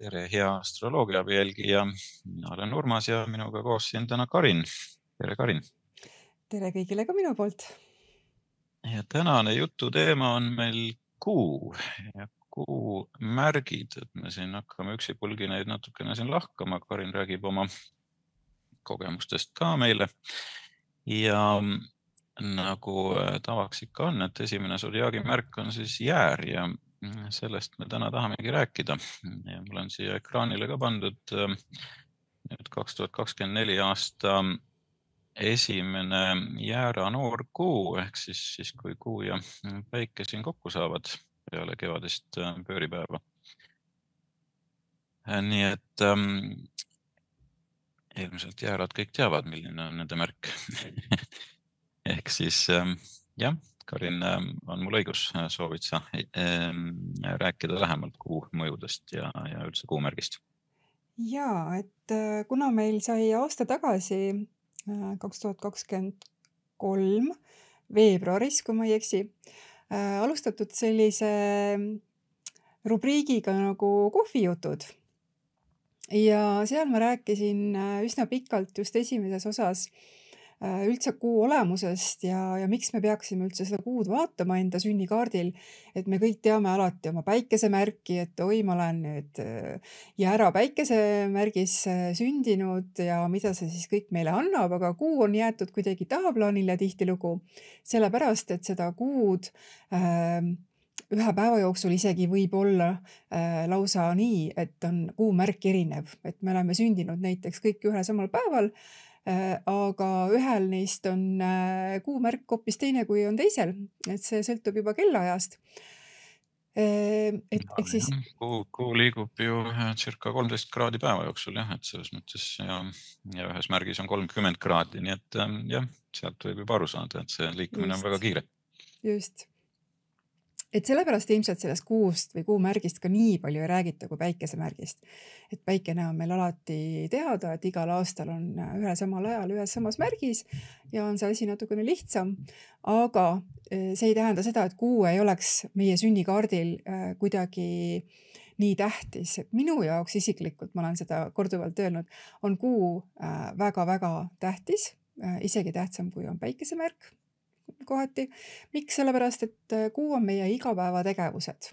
tere, hea astroloogiaabi jälgija. mina olen Urmas ja minuga koos siin täna Karin. tere, Karin. tere kõigile ka minu poolt. ja tänane jutu teema on meil kuu ja kuu märgid, et me siin hakkame üksipulgi neid natukene siin lahkama. Karin räägib oma kogemustest ka meile. ja nagu tavaks ikka on, et esimene sodiaagi märk on siis jäär ja sellest me täna tahamegi rääkida. Ja mul on siia ekraanile ka pandud ähm, nüüd kaks tuhat kakskümmend neli aasta esimene jäära noorkuu ehk siis, siis kui kuu ja päike siin kokku saavad peale kevadist äh, pööripäeva. Äh, nii et ähm, ilmselt jäärad kõik teavad, milline on nende märk. Ehk siis ähm, jah Karin, ähm, on mul õigus, äh, soovid sa ähm, rääkida lähemalt kuu mõjudest ja, ja üldse kuumärgist? ja et äh, kuna meil sai aasta tagasi, äh, kaks tuhat kakskümmend kolm veebruaris, kui ma ei eksi, alustatud sellise rubriigiga nagu kohvijutud. ja seal ma rääkisin üsna pikalt just esimeses osas Äh, üldse kuu olemusest ja, ja miks me peaksime üldse seda kuud vaatama enda sünnikaardil. et me kõik teame alati oma päikesemärki, et oi, ma olen nüüd äh, jäära päikesemärgis äh, sündinud ja mida see siis kõik meile annab, aga kuu on jäetud kuidagi tahaplaanile tihtilugu, sellepärast et seda kuud äh, ühe päeva jooksul isegi võib olla äh, lausa nii, et on kuumärk erinev, et me oleme sündinud näiteks kõik ühel samal päeval Äh, aga ühel neist on äh, kuumärk hoopis teine, kui on teisel, et see sõltub juba kellaajast. Äh, et ehk siis. kuu, kuu liigub ju circa kolmteist kraadi päeva jooksul jah, et selles mõttes ja, ja ühes märgis on kolmkümmend kraadi, nii et ähm, jah, sealt võib juba aru saada, et see liikumine just, on väga kiire. just et sellepärast ilmselt sellest kuust või kuumärgist ka nii palju ei räägita kui päikesemärgist. et päikene on meil alati teada, et igal aastal on ühel samal ajal ühes samas märgis ja on see asi natukene lihtsam. aga eh, see ei tähenda seda, et kuu ei oleks meie sünnikaardil eh, kuidagi nii tähtis, et minu jaoks isiklikult, ma olen seda korduvalt öelnud, on kuu väga-väga eh, tähtis, isegi tähtsam, kui on päikesemärk kohati. miks, sellepärast et äh, kuu on meie igapäevategevused.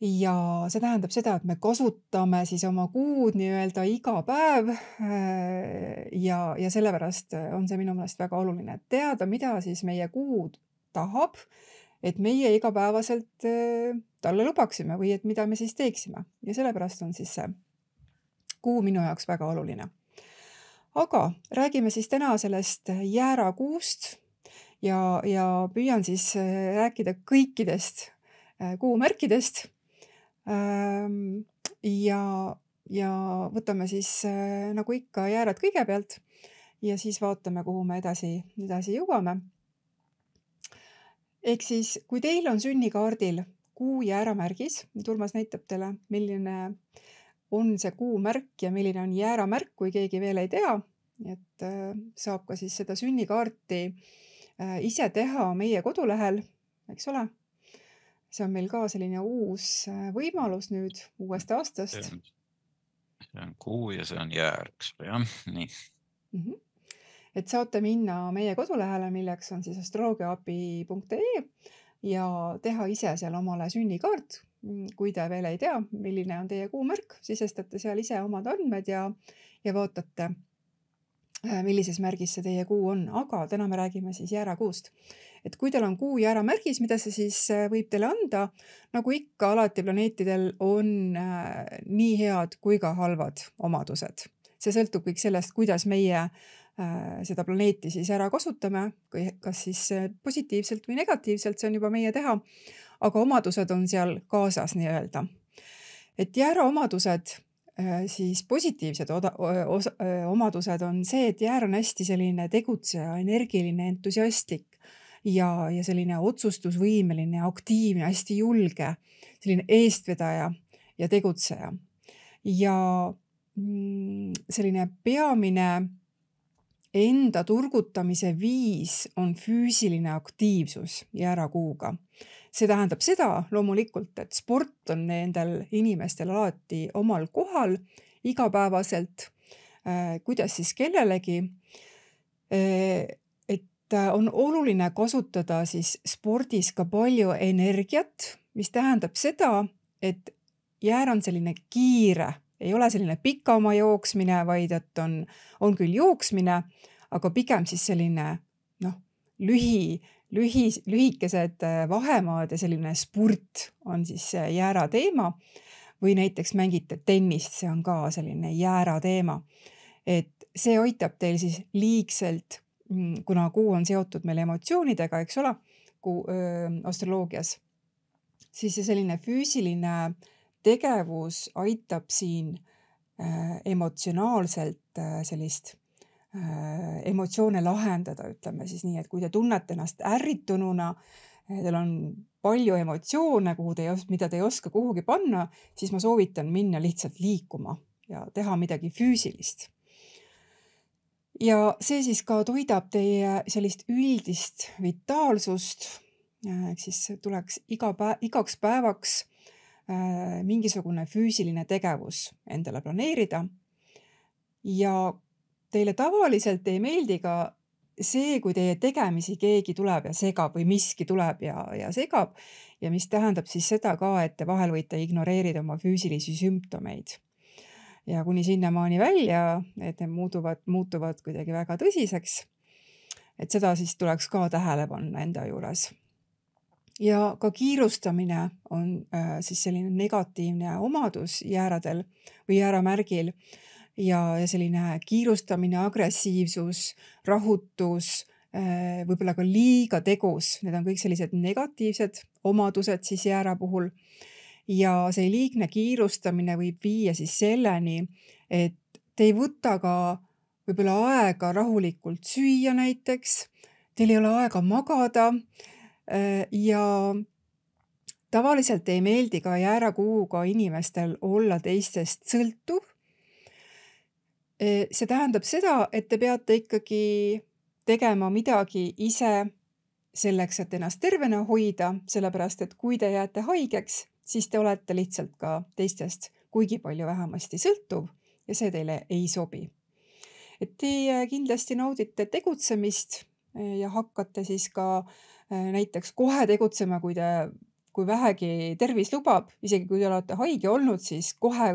ja see tähendab seda, et me kasutame siis oma kuud nii-öelda iga päev. Äh, ja, ja sellepärast on see minu meelest väga oluline, et teada, mida siis meie kuu tahab, et meie igapäevaselt äh, talle lubaksime või et mida me siis teeksime ja sellepärast on siis see kuu minu jaoks väga oluline aga räägime siis täna sellest jäärakuust ja, ja püüan siis äh, rääkida kõikidest äh, kuumärkidest. Ähm, ja, ja võtame siis äh, nagu ikka jäärad kõigepealt ja siis vaatame, kuhu me edasi, edasi jõuame. ehk siis, kui teil on sünnikaardil kuu jääramärgis, Urmas näitab teile, milline on see kuumärk ja milline on jääramärk, kui keegi veel ei tea, et saab ka siis seda sünnikaarti Äh, ise teha meie kodulehel, eks ole. see on meil ka selline uus äh, võimalus nüüd uuest aastast. see on kuu ja see on jäär, eks ole, jah, nii mm. -hmm. et saate minna meie kodulehele, milleks on siis astroloogiaabi.ee ja teha ise seal omale sünnikaart. kui te veel ei tea, milline on teie kuumärk, sisestate seal ise omad andmed ja, ja vaatate Äh, millises märgis see teie kuu on, aga täna me räägime siis jäärakuust. et kui teil on kuu jääramärgis, mida see siis äh, võib teile anda, nagu ikka alati planeetidel on äh, nii head kui ka halvad omadused. see sõltub kõik sellest, kuidas meie seda planeeti siis ära kasutame, kas siis positiivselt või negatiivselt, see on juba meie teha. aga omadused on seal kaasas nii-öelda. et jäära omadused Äh, siis positiivsed oda, osa, omadused on see, et jäär on hästi selline tegutseja, energiline, entusiastlik ja, ja selline otsustusvõimeline, aktiivne, hästi julge, selline eestvedaja ja tegutseja. ja mm, selline peamine enda turgutamise viis on füüsiline aktiivsus jäärakuuga. see tähendab seda loomulikult, et sport on nendel inimestel alati omal kohal igapäevaselt. kuidas siis kellelegi. et on oluline kasutada siis spordis ka palju energiat, mis tähendab seda, et jäär on selline kiire ei ole selline pika oma jooksmine, vaid et on, on küll jooksmine, aga pigem siis selline noh, lühi, lühi, lühikesed äh, vahemaad ja selline spurt on siis jäära teema. või näiteks mängite tennist, see on ka selline jäära teema. et see aitab teil siis liigselt, mm, kuna kuu on seotud meil emotsioonidega, eks ole, kuu öö, astroloogias, siis see selline füüsiline äh, tegevus aitab siin äh, emotsionaalselt äh, sellist äh, emotsioone lahendada, ütleme siis nii, et kui te tunnete ennast ärritununa, teil on palju emotsioone, kuhu te mida te ei oska kuhugi panna, siis ma soovitan minna lihtsalt liikuma ja teha midagi füüsilist. ja see siis ka toidab teie sellist üldist vitaalsust. ehk siis tuleks iga päev, igaks päevaks mingisugune füüsiline tegevus endale planeerida. ja teile tavaliselt ei meeldi ka see, kui teie tegemisi keegi tuleb ja segab või miski tuleb ja, ja segab ja mis tähendab siis seda ka, et te vahel võite ignoreerida oma füüsilisi sümptomeid. ja kuni sinnamaani välja, et need muutuvad, muutuvad kuidagi väga tõsiseks. et seda siis tuleks ka tähele panna enda juures ja ka kiirustamine on äh, siis selline negatiivne omadus jääradel või jääramärgil. Ja, ja selline kiirustamine, agressiivsus, rahutus äh,, võib-olla ka liiga tegus, need on kõik sellised negatiivsed omadused siis jäära puhul. ja see liigne kiirustamine võib viia siis selleni, et te ei võta ka võib-olla aega rahulikult süüa näiteks, teil ei ole aega magada ja tavaliselt ei meeldi ka jäärakuuga inimestel olla teistest sõltuv. Äh, see tähendab seda, et te peate ikkagi tegema midagi ise selleks, et ennast tervena hoida, sellepärast et kui te jääte haigeks, siis te olete lihtsalt ka teistest kuigi palju vähemasti sõltuv ja see teile ei sobi. et teie kindlasti naudite tegutsemist äh, ja hakkate siis ka äh, Äh, näiteks kohe tegutsema, kui te, kui vähegi tervis lubab, isegi kui te olete haige olnud, siis kohe,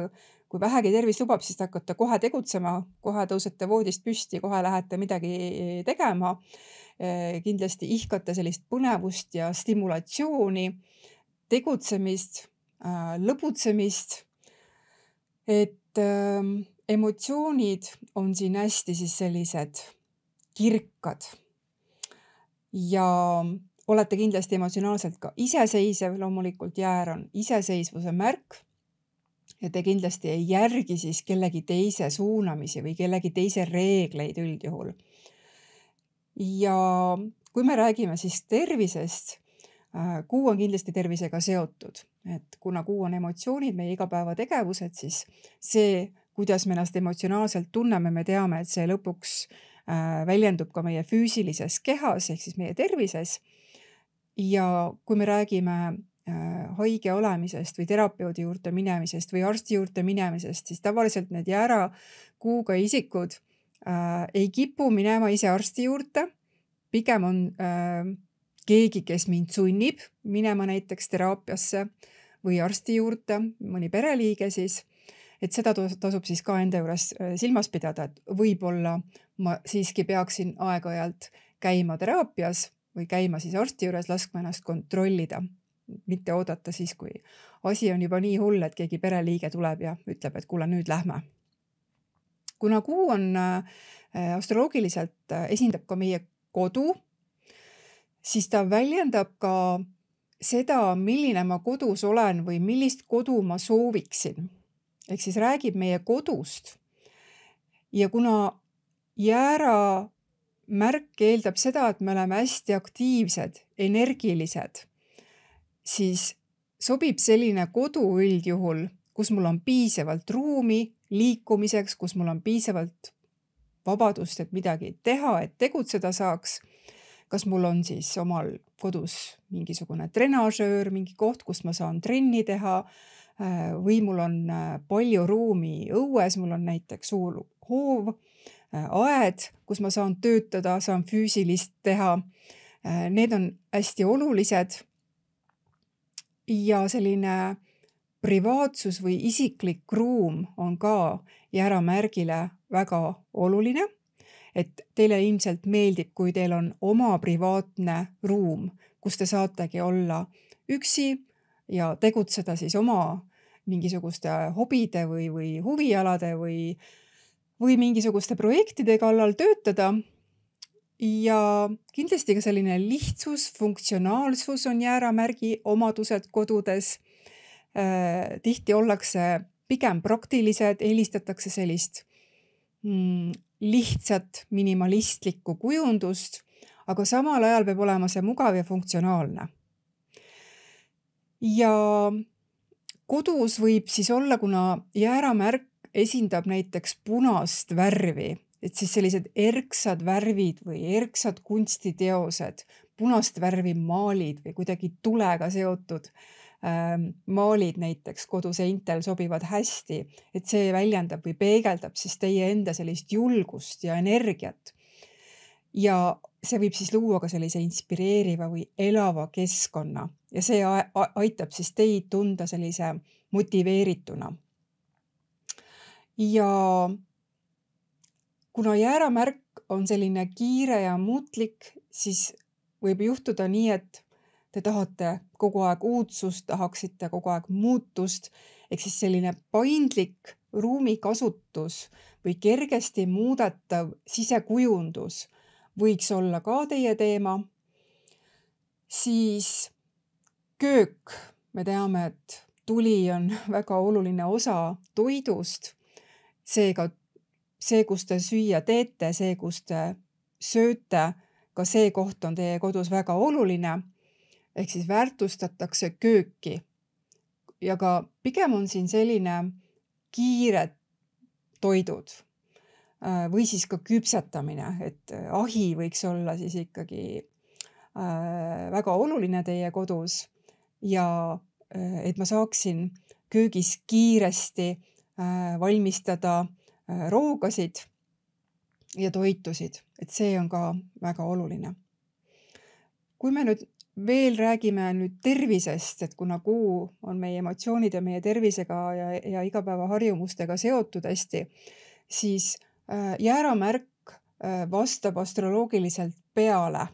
kui vähegi tervis lubab, siis te hakkate kohe tegutsema, kohe tõusete voodist püsti, kohe lähete midagi tegema. Äh, kindlasti ihkate sellist põnevust ja stimulatsiooni, tegutsemist, äh, lõbutsemist. et ähm, emotsioonid on siin hästi siis sellised kirkad ja olete kindlasti emotsionaalselt ka iseseisev, loomulikult jäär on iseseisvuse märk. ja te kindlasti ei järgi siis kellegi teise suunamisi või kellegi teise reegleid üldjuhul. ja kui me räägime siis tervisest, äh, kuu on kindlasti tervisega seotud, et kuna kuu on emotsioonid, meie igapäevategevused, siis see, kuidas me ennast emotsionaalselt tunneme, me teame, et see lõpuks äh, väljendub ka meie füüsilises kehas ehk siis meie tervises. ja kui me räägime äh, haige olemisest või terapeudi juurde minemisest või arsti juurde minemisest, siis tavaliselt need jäärakuuga isikud äh, ei kipu minema ise arsti juurde. pigem on äh, keegi, kes mind sunnib minema näiteks teraapiasse või arsti juurde, mõni pereliige siis et seda tasub siis ka enda juures äh, silmas pidada, et võib-olla ma siiski peaksin aeg-ajalt käima teraapias või käima siis arsti juures, laskma ennast kontrollida, mitte oodata siis, kui asi on juba nii hull, et keegi pereliige tuleb ja ütleb, et kuule, nüüd lähme. kuna kuu on äh, astroloogiliselt, äh, esindab ka meie kodu, siis ta väljendab ka seda, milline ma kodus olen või millist kodu ma sooviksin ehk siis räägib meie kodust. ja kuna jäära märk eeldab seda, et me oleme hästi aktiivsed, energilised, siis sobib selline kodu üldjuhul, kus mul on piisavalt ruumi liikumiseks, kus mul on piisavalt vabadust, et midagi teha, et tegutseda saaks. kas mul on siis omal kodus mingisugune trenažöör, mingi koht, kus ma saan trenni teha? Äh, või mul on äh, palju ruumi õues, mul on näiteks suur hoov, aed, kus ma saan töötada, saan füüsilist teha. Need on hästi olulised. ja selline privaatsus või isiklik ruum on ka jääramärgile väga oluline. et teile ilmselt meeldib, kui teil on oma privaatne ruum, kus te saategi olla üksi ja tegutseda siis oma mingisuguste hobide või, või huvialade või, või mingisuguste projektide kallal töötada. ja kindlasti ka selline lihtsus, funktsionaalsus on jääramärgi omadused kodudes Äh, tihti ollakse pigem praktilised, eelistatakse sellist mm, lihtsat minimalistlikku kujundust, aga samal ajal peab olema see mugav ja funktsionaalne. ja kodus võib siis olla, kuna jääramärk esindab näiteks punast värvi, et siis sellised erksad värvid või erksad kunstiteosed, punast värvi maalid või kuidagi tulega seotud Ähm, maalid näiteks koduseintel sobivad hästi, et see väljendab või peegeldab siis teie enda sellist julgust ja energiat. ja see võib siis luua ka sellise inspireeriva või elava keskkonna ja see aitab siis teid tunda sellise motiveerituna. Ja kuna jääramärk on selline kiire ja muutlik, siis võib juhtuda nii, et te tahate kogu aeg uudsust, tahaksite kogu aeg muutust ehk siis selline paindlik ruumikasutus või kergesti muudetav sisekujundus võiks olla ka teie teema. siis köök, me teame, et tuli on väga oluline osa toidust. Seega see, kus te süüa teete, see, kus te sööte, ka see koht on teie kodus väga oluline ehk siis väärtustatakse kööki. ja ka pigem on siin selline kiired toidud äh, või siis ka küpsetamine, et äh, ahi võiks olla siis ikkagi äh, väga oluline teie kodus ja et ma saaksin köögis kiiresti valmistada roogasid ja toitusid, et see on ka väga oluline. kui me nüüd veel räägime nüüd tervisest, et kuna kuu on meie emotsioonid ja meie tervisega ja, ja igapäevaharjumustega seotud hästi, siis äh, jääramärk äh, vastab astroloogiliselt peale,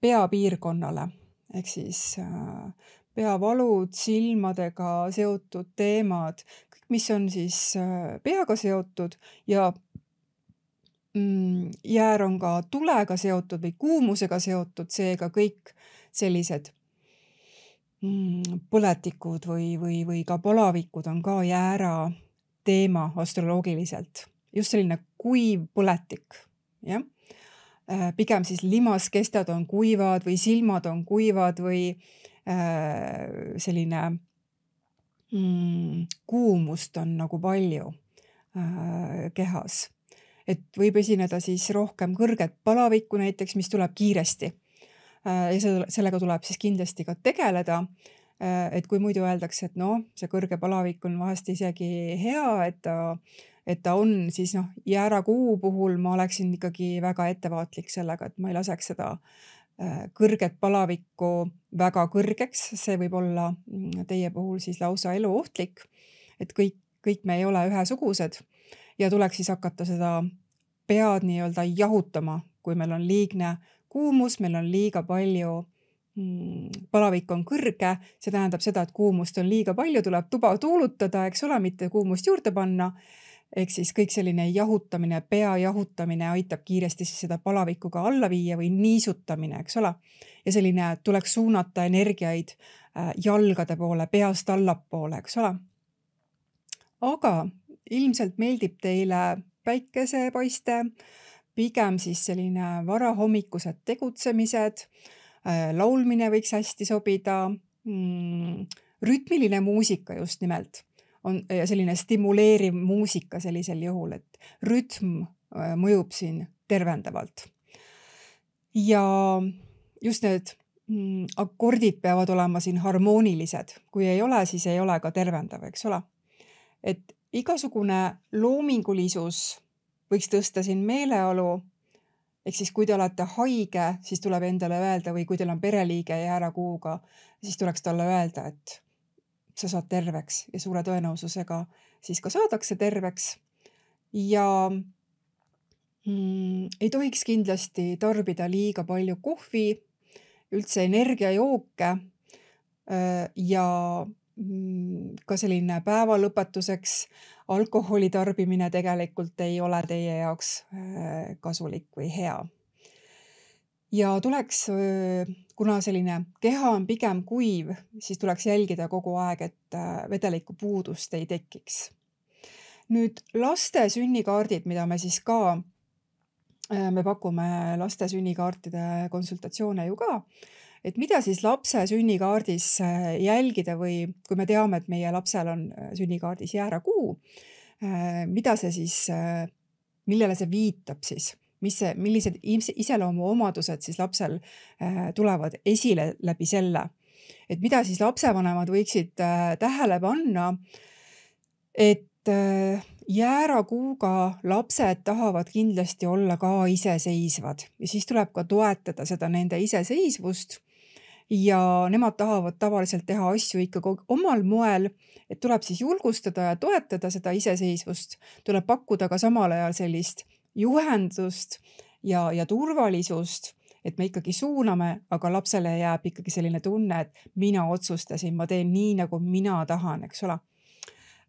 peapiirkonnale ehk siis äh, peavalud, silmadega seotud teemad, mis on siis peaga seotud ja mm, jäär on ka tulega seotud või kuumusega seotud, seega kõik sellised mm, põletikud või, või, või ka palavikud on ka jäära teema astroloogiliselt. just selline kuiv põletik, jah. Äh, pigem siis limaskestad on kuivad või silmad on kuivad või äh, selline mm, kuumust on nagu palju äh, kehas. et võib esineda siis rohkem kõrget palavikku näiteks, mis tuleb kiiresti Äh, ja see, sellega tuleb siis kindlasti ka tegeleda. Äh, et kui muidu öeldakse, et noh, see kõrge palavik on vahest isegi hea, et ta, et ta on, siis noh, jäärakuu puhul ma oleksin ikkagi väga ettevaatlik sellega, et ma ei laseks seda äh, kõrget palavikku väga kõrgeks, see võib olla mm, teie puhul siis lausa eluohtlik. et kõik, kõik me ei ole ühesugused ja tuleks siis hakata seda pead nii-öelda jahutama, kui meil on liigne kuumus, meil on liiga palju mm, palavik on kõrge, see tähendab seda, et kuumust on liiga palju, tuleb tuba tuulutada, eks ole, mitte kuumust juurde panna. Ehk siis kõik selline jahutamine, pea jahutamine aitab kiiresti siis seda palavikku ka alla viia või niisutamine, eks ole. ja selline tuleks suunata energiaid äh, jalgade poole, peast allapoole, eks ole. aga ilmselt meeldib teile päikesepaiste pigem siis selline varahommikused tegutsemised, äh, laulmine võiks hästi sobida mm,, rütmiline muusika just nimelt on ja selline stimuleeriv muusika sellisel juhul, et rütm mõjub siin tervendavalt. ja just need mm, akordid peavad olema siin harmoonilised, kui ei ole, siis ei ole ka tervendav, eks ole. et igasugune loomingulisus võiks tõsta siin meeleolu. ehk siis, kui te olete haige, siis tuleb endale öelda või kui teil on pereliige jäärakuuga, siis tuleks talle öelda, et sa saad terveks ja suure tõenäosusega siis ka saadakse terveks. ja mm, ei tohiks kindlasti tarbida liiga palju kohvi, üldse energiajooke ja mm, ka selline päeva lõpetuseks alkoholi tarbimine tegelikult ei ole teie jaoks kasulik või hea. Ja tuleks, kuna selline keha on pigem kuiv, siis tuleks jälgida kogu aeg, et vedeliku puudust ei tekiks. nüüd laste sünnikaardid, mida me siis ka Äh, me pakume laste sünnikaartide konsultatsioone ju ka, et mida siis lapse sünnikaardis äh, jälgida või kui me teame, et meie lapsel on äh, sünnikaardis jäärakuu, mida see siis, millele see viitab siis, mis millised iseloomuomadused siis lapsel tulevad esile läbi selle, et mida siis lapsevanemad võiksid tähele panna, et jäärakuuga lapsed tahavad kindlasti olla ka iseseisvad. Ja siis tuleb ka toetada seda nende iseseisvust. ja nemad tahavad tavaliselt teha asju ikkagi omal moel, et tuleb siis julgustada ja toetada seda iseseisvust, tuleb pakkuda ka samal ajal sellist juhendust ja, ja turvalisust et me ikkagi suuname, aga lapsele jääb ikkagi selline tunne, et mina otsustasin, ma teen nii, nagu mina tahan, eks ole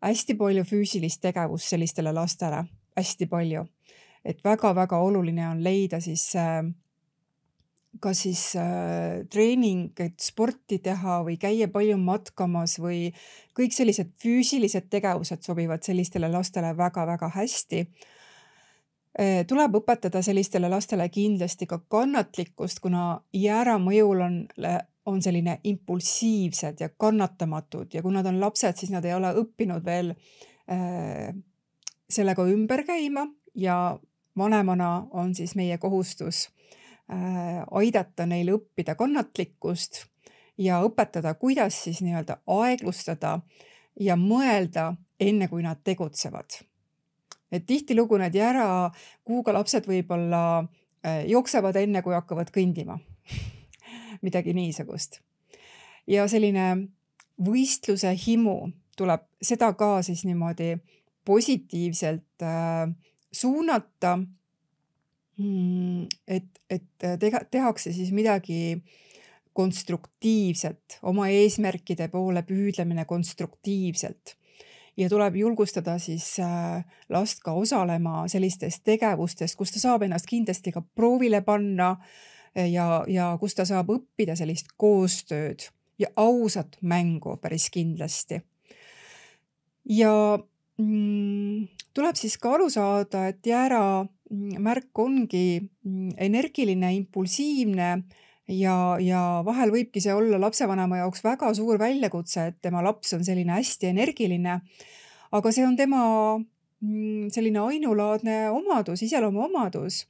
hästi palju füüsilist tegevust sellistele lastele, hästi palju. et väga-väga oluline on leida siis äh, kas siis äh, treening, et sporti teha või käia palju matkamas või kõik sellised füüsilised tegevused sobivad sellistele lastele väga-väga hästi. Tuleb õpetada sellistele lastele kindlasti ka kannatlikkust, kuna jäära mõjul on on selline impulsiivsed ja kannatamatud ja kui nad on lapsed, siis nad ei ole õppinud veel äh, sellega ümber käima ja vanemana on siis meie kohustus äh, aidata neil õppida kannatlikkust ja õpetada, kuidas siis nii-öelda aeglustada ja mõelda, enne kui nad tegutsevad. Et tihtilugu need järakuuga lapsed võib-olla äh, jooksevad enne, kui hakkavad kõndima midagi niisugust. ja selline võistluse himu tuleb seda ka siis niimoodi positiivselt äh, suunata mm,. et, et teha, tehakse siis midagi konstruktiivset, oma eesmärkide poole püüdlemine konstruktiivselt ja tuleb julgustada siis äh, last ka osalema sellistes tegevustes, kus ta saab ennast kindlasti ka proovile panna ja, ja kus ta saab õppida sellist koostööd ja ausat mängu päris kindlasti. ja mm, tuleb siis ka aru saada, et jäära mm, märk ongi mm, energiline, impulsiivne ja, ja vahel võibki see olla lapsevanema jaoks väga suur väljakutse, et tema laps on selline hästi energiline. aga see on tema mm, selline ainulaadne omadus, iseloomuomadus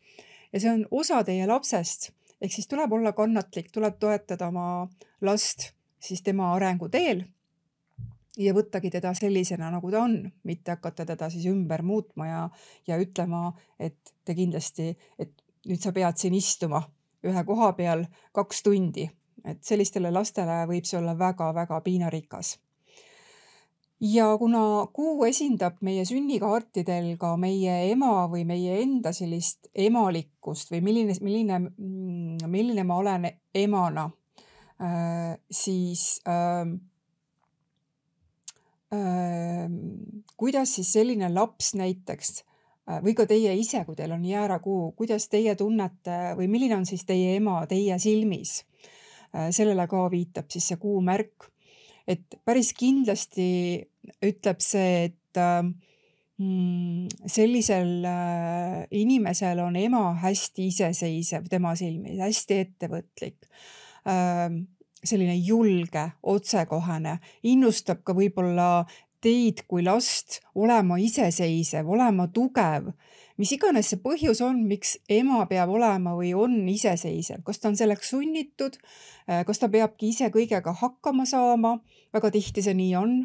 ja see on osa teie lapsest. Ehk siis tuleb olla kannatlik, tuleb toetada oma last siis tema arenguteel ja võttagi teda sellisena, nagu ta on, mitte hakata teda siis ümber muutma ja, ja ütlema, et te kindlasti, et nüüd sa pead siin istuma ühe koha peal kaks tundi, et sellistele lastele võib see olla väga-väga piinarikas. Ja kuna kuu esindab meie sünnikaartidel ka meie ema või meie enda sellist emalikkust või milline, milline, mm, milline ma olen emana, äh, siis äh, kuidas siis selline laps näiteks või ka teie ise, kui teil on jäärakuu, kuidas teie tunnete või milline on siis teie ema teie silmis? Äh, sellele ka viitab siis see kuumärk et päris kindlasti ütleb see, et mm, sellisel äh, inimesel on ema hästi iseseisev tema silmis, hästi ettevõtlik selline julge, otsekohene, innustab ka võib-olla teid kui last olema iseseisev, olema tugev, mis iganes see põhjus on, miks ema peab olema või on iseseisev, kas ta on selleks sunnitud, äh, kas ta peabki ise kõigega hakkama saama, väga tihti see nii on,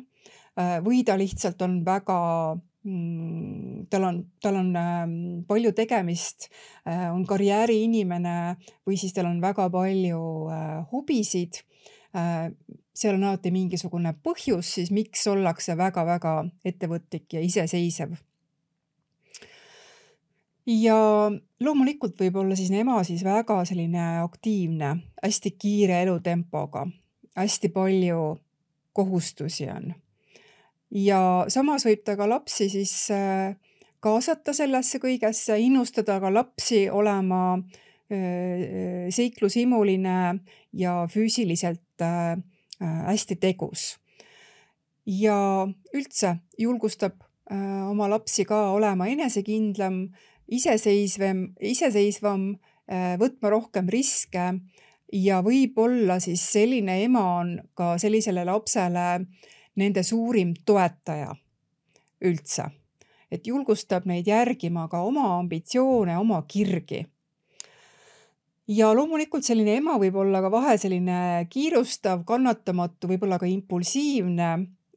äh, või ta lihtsalt on väga mm, tal on, tal on ähm, palju tegemist, äh, on karjääriinimene või siis tal on väga palju hobisid. Seal on alati mingisugune põhjus siis, miks ollakse väga-väga ettevõtlik ja iseseisev ja loomulikult võib olla siis ema siis väga selline aktiivne, hästi kiire elutempoga, hästi palju kohustusi on. ja samas võib ta ka lapsi siis äh, kaasata sellesse kõigesse, innustada ka lapsi olema äh, seiklushimuline ja füüsiliselt äh, hästi tegus. ja üldse julgustab oma lapsi ka olema enesekindlam iseseisvem, iseseisvam, äh, võtma rohkem riske ja võib-olla siis selline ema on ka sellisele lapsele nende suurim toetaja üldse. et julgustab neid järgima ka oma ambitsioone, oma kirgi. Ja loomulikult selline ema võib olla ka vahe selline kiirustav, kannatamatu, võib-olla ka impulsiivne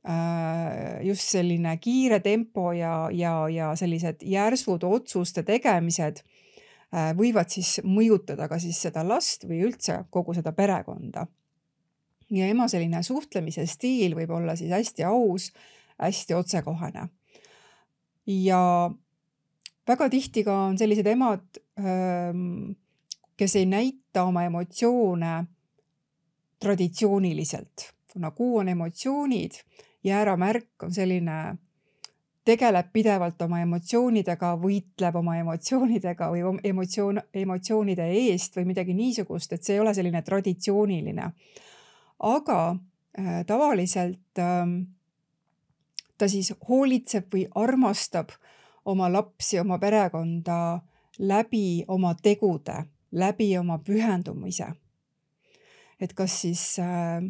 Äh, just selline kiire tempo ja, ja, ja sellised järsud otsuste tegemised äh, võivad siis mõjutada ka siis seda last või üldse kogu seda perekonda. ja ema selline suhtlemise stiil võib olla siis hästi aus, hästi otsekohene. ja väga tihti ka on sellised emad, ähm, kes ei näita oma emotsioone traditsiooniliselt, kuna kuu on emotsioonid jääramärk on selline, tegeleb pidevalt oma emotsioonidega, võitleb oma emotsioonidega või emotsioon, emotsioonide eest või midagi niisugust, et see ei ole selline traditsiooniline. aga äh, tavaliselt äh, ta siis hoolitseb või armastab oma lapsi, oma perekonda läbi oma tegude, läbi oma pühendumise. et kas siis äh,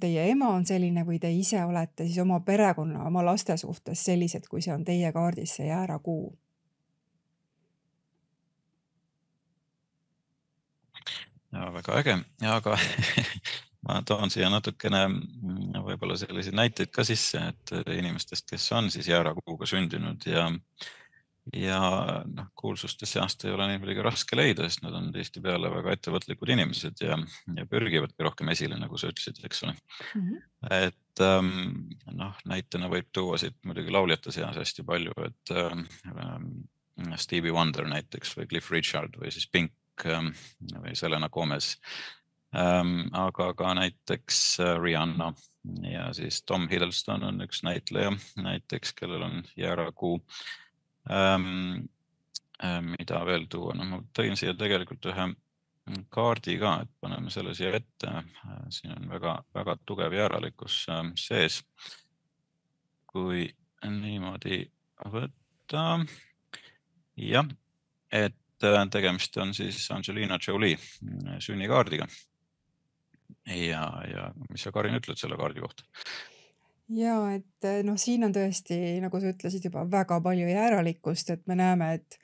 teie ema on selline või te ise olete siis oma perekonna, oma laste suhtes sellised, kui see on teie kaardis see jäärakuu? ja väga äge, aga ma toon siia natukene mm, võib-olla selliseid näiteid ka sisse, et inimestest, kes on siis jäärakuuga sündinud ja ja noh, kuulsuste seast ei ole neid muidugi raske leida, sest nad on tihtipeale väga ettevõtlikud inimesed ja, ja pürgivadki rohkem esile, nagu sa ütlesid, eks ole mm. -hmm. et ähm, noh, näitena võib tuua siit muidugi lauljate seas hästi palju, et ähm, Stevie Wonder näiteks või Cliff Richard või siis Pink ähm, või Selena Gomez ähm,. aga ka näiteks äh, Rihanna ja siis Tom Hiddleston on üks näitleja näiteks, kellel on jäärakuu ähm,. mida veel tuua, noh, ma tõin siia tegelikult ühe kaardi ka, et paneme selle siia ette. Äh, siin on väga-väga tugev jääralikkus ähm, sees. kui niimoodi võtta. jah, et äh, tegemist on siis Angelina Jolie sünnikaardiga. ja, ja mis sa, Karin, ütled selle kaardi kohta? Ja et eh, noh, siin on tõesti, nagu sa ütlesid juba väga palju jääralikkust, et me näeme, et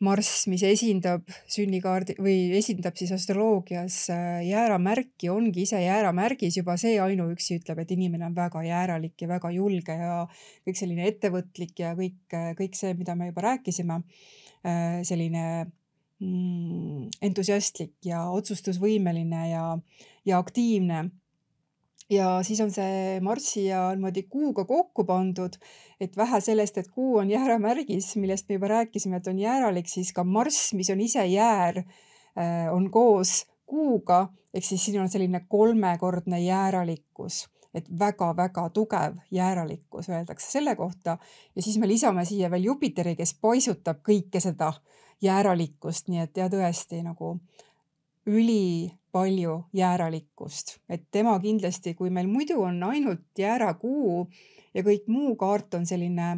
Marss, mis esindab sünnikaardi või esindab siis astroloogias eh, jääramärki, ongi ise jääramärgis, juba see ainuüksi ütleb, et inimene on väga jääralik ja väga julge ja kõik selline ettevõtlik ja kõik, eh, kõik see, mida me juba rääkisime. selline mm, entusiastlik ja otsustusvõimeline ja, ja aktiivne ja siis on see Marssiia niimoodi kuuga kokku pandud, et vähe sellest, et kuu on jääramärgis, millest me juba rääkisime, et on jääralik, siis ka Marss, mis on ise jäär, äh, on koos kuuga, ehk siis siin on selline kolmekordne jääralikkus, et väga-väga tugev jääralikkus öeldakse selle kohta. Ja siis me lisame siia veel Jupiteri, kes paisutab kõike seda jääralikkust, nii et ja tõesti nagu üli palju jääralikkust, et tema kindlasti, kui meil muidu on ainult jäärakuu ja kõik muu kaart on selline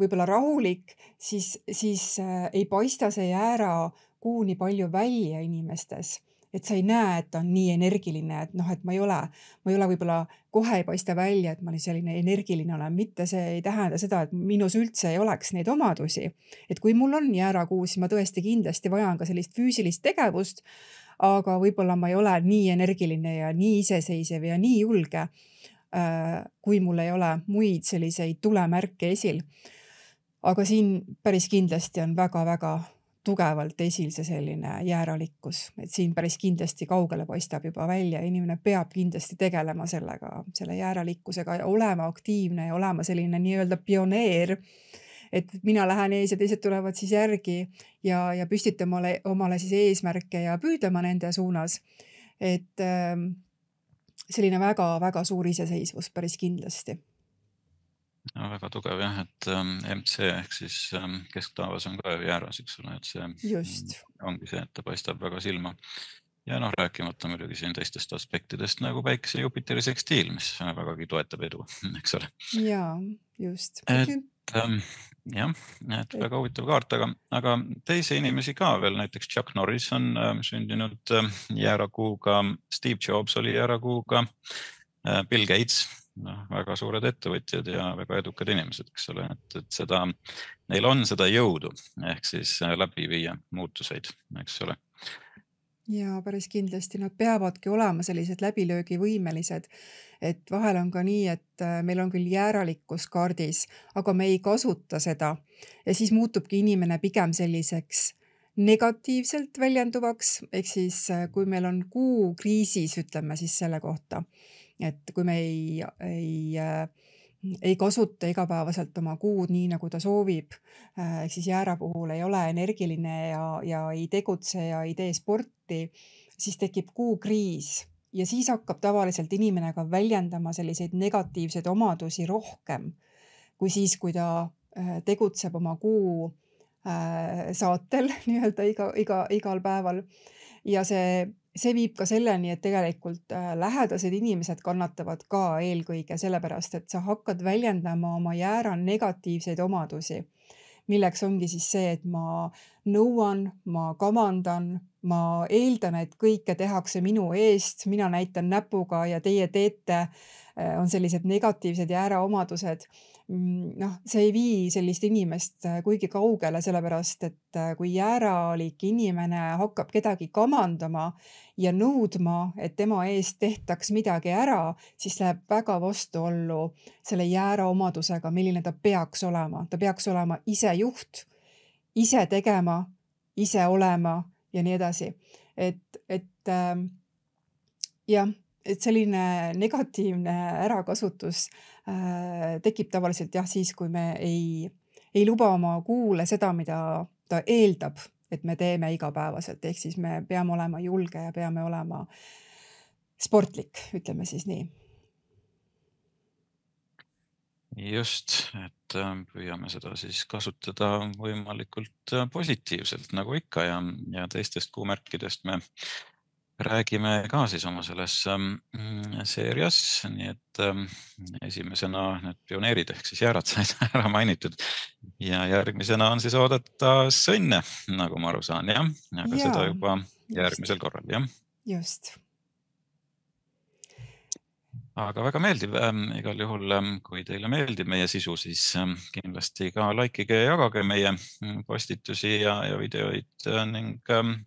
võib-olla rahulik, siis, siis äh, ei paista see jäärakuu nii palju välja inimestes. Et sa ei näe, et ta on nii energiline, et noh, et ma ei ole, ma ei ole võib-olla kohe ei paista välja, et ma nüüd selline energiline olen, mitte see ei tähenda seda, et minus üldse ei oleks neid omadusi. et kui mul on jäärakuu, siis ma tõesti kindlasti vajan ka sellist füüsilist tegevust. aga võib-olla ma ei ole nii energiline ja nii iseseisev ja nii julge. Äh, kui mul ei ole muid selliseid tulemärke esil. aga siin päris kindlasti on väga-väga tugevalt esil see selline jääralikkus, et siin päris kindlasti kaugele paistab juba välja, inimene peab kindlasti tegelema sellega, selle jääralikkusega ja olema aktiivne ja olema selline nii-öelda pioneer. et mina lähen ees ja teised tulevad siis järgi ja, ja püstitama omale, omale siis eesmärke ja püüdlema nende suunas. et ähm, selline väga-väga suur iseseisvus päris kindlasti no väga tugev jah, et ähm, MC ehk siis ähm, kesktaevas on ka ju jääras, eks ole, et see Just. ongi see, et ta paistab väga silma. ja noh, rääkimata muidugi siin teistest aspektidest nagu päikese Jupiteri sekstiil, mis vägagi toetab edu, eks ole. ja just. et ähm, jah, et väga huvitav kaart, aga, aga teisi inimesi ka veel, näiteks Chuck Norris on äh, sündinud äh, jäärakuuga, Steve Jobs oli jäärakuuga äh,, Bill Gates noh, väga suured ettevõtjad ja väga edukad inimesed, eks ole, et, et seda, neil on seda jõudu ehk siis äh, läbi viia muutuseid, eks ole. ja päris kindlasti nad peavadki olema sellised läbilöögivõimelised, et vahel on ka nii, et äh, meil on küll jääralikkus kaardis, aga me ei kasuta seda. Ja siis muutubki inimene pigem selliseks negatiivselt väljenduvaks, ehk siis äh, kui meil on kuu kriisis, ütleme siis selle kohta et kui me ei, ei äh, ei kasuta igapäevaselt oma kuud nii, nagu ta soovib, äh, ehk siis jäära puhul ei ole energiline ja, ja ei tegutse ja ei tee sporti, siis tekib kuukriis ja siis hakkab tavaliselt inimene ka väljendama selliseid negatiivseid omadusi rohkem kui siis, kui ta äh, tegutseb oma kuu saatel nii-öelda iga, iga, igal päeval. ja see see viib ka selleni, et tegelikult äh, lähedased inimesed kannatavad ka eelkõige sellepärast, et sa hakkad väljendama oma jäära negatiivseid omadusi, milleks ongi siis see, et ma nõuan, ma kamandan, ma eeldan, et kõike tehakse minu eest, mina näitan näpuga ja teie teete, äh, on sellised negatiivsed jääraomadused Mm, noh, see ei vii sellist inimest äh, kuigi kaugele, sellepärast et äh, kui jääralik inimene hakkab kedagi kamandama ja nõudma, et tema eest tehtaks midagi ära, siis läheb väga vastuollu selle jäära omadusega, milline ta peaks olema. ta peaks olema ise juht, ise tegema, ise olema ja nii edasi. et, et äh, jah et selline negatiivne ärakasutus äh, tekib tavaliselt jah, siis kui me ei, ei luba oma kuule seda, mida ta eeldab, et me teeme igapäevaselt, ehk siis me peame olema julge ja peame olema sportlik, ütleme siis nii. Just, et äh, püüame seda siis kasutada võimalikult äh, positiivselt nagu ikka ja, ja teistest kuumärkidest me räägime ka siis oma selles ähm, seerias, nii et ähm, esimesena need pioneerid ehk siis jäärad said ära mainitud ja järgmisena on siis oodata sõnne, nagu ma aru saan, jah, aga ja, seda juba järgmisel just. korral, jah. just. Aga väga meeldiv ähm,, igal juhul, ähm, kui teile meeldib meie sisu, siis ähm, kindlasti ka likeige ja jagage meie mm, postitusi ja, ja videoid äh, ning ähm,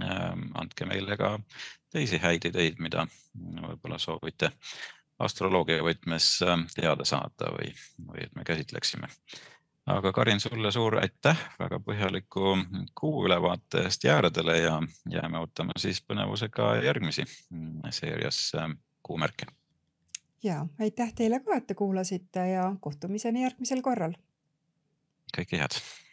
Ähm, andke meile ka teisi häid ideid, mida võib-olla soovite astroloogia võtmes ähm, teada saada või, või et me käsitleksime. aga Karin, sulle suur aitäh väga põhjaliku kuu ülevaate eest jääradele ja jääme ootama siis põnevusega järgmisi mm, seerias ähm, kuumärke. Ja aitäh teile ka, et te kuulasite ja kohtumiseni järgmisel korral. kõike head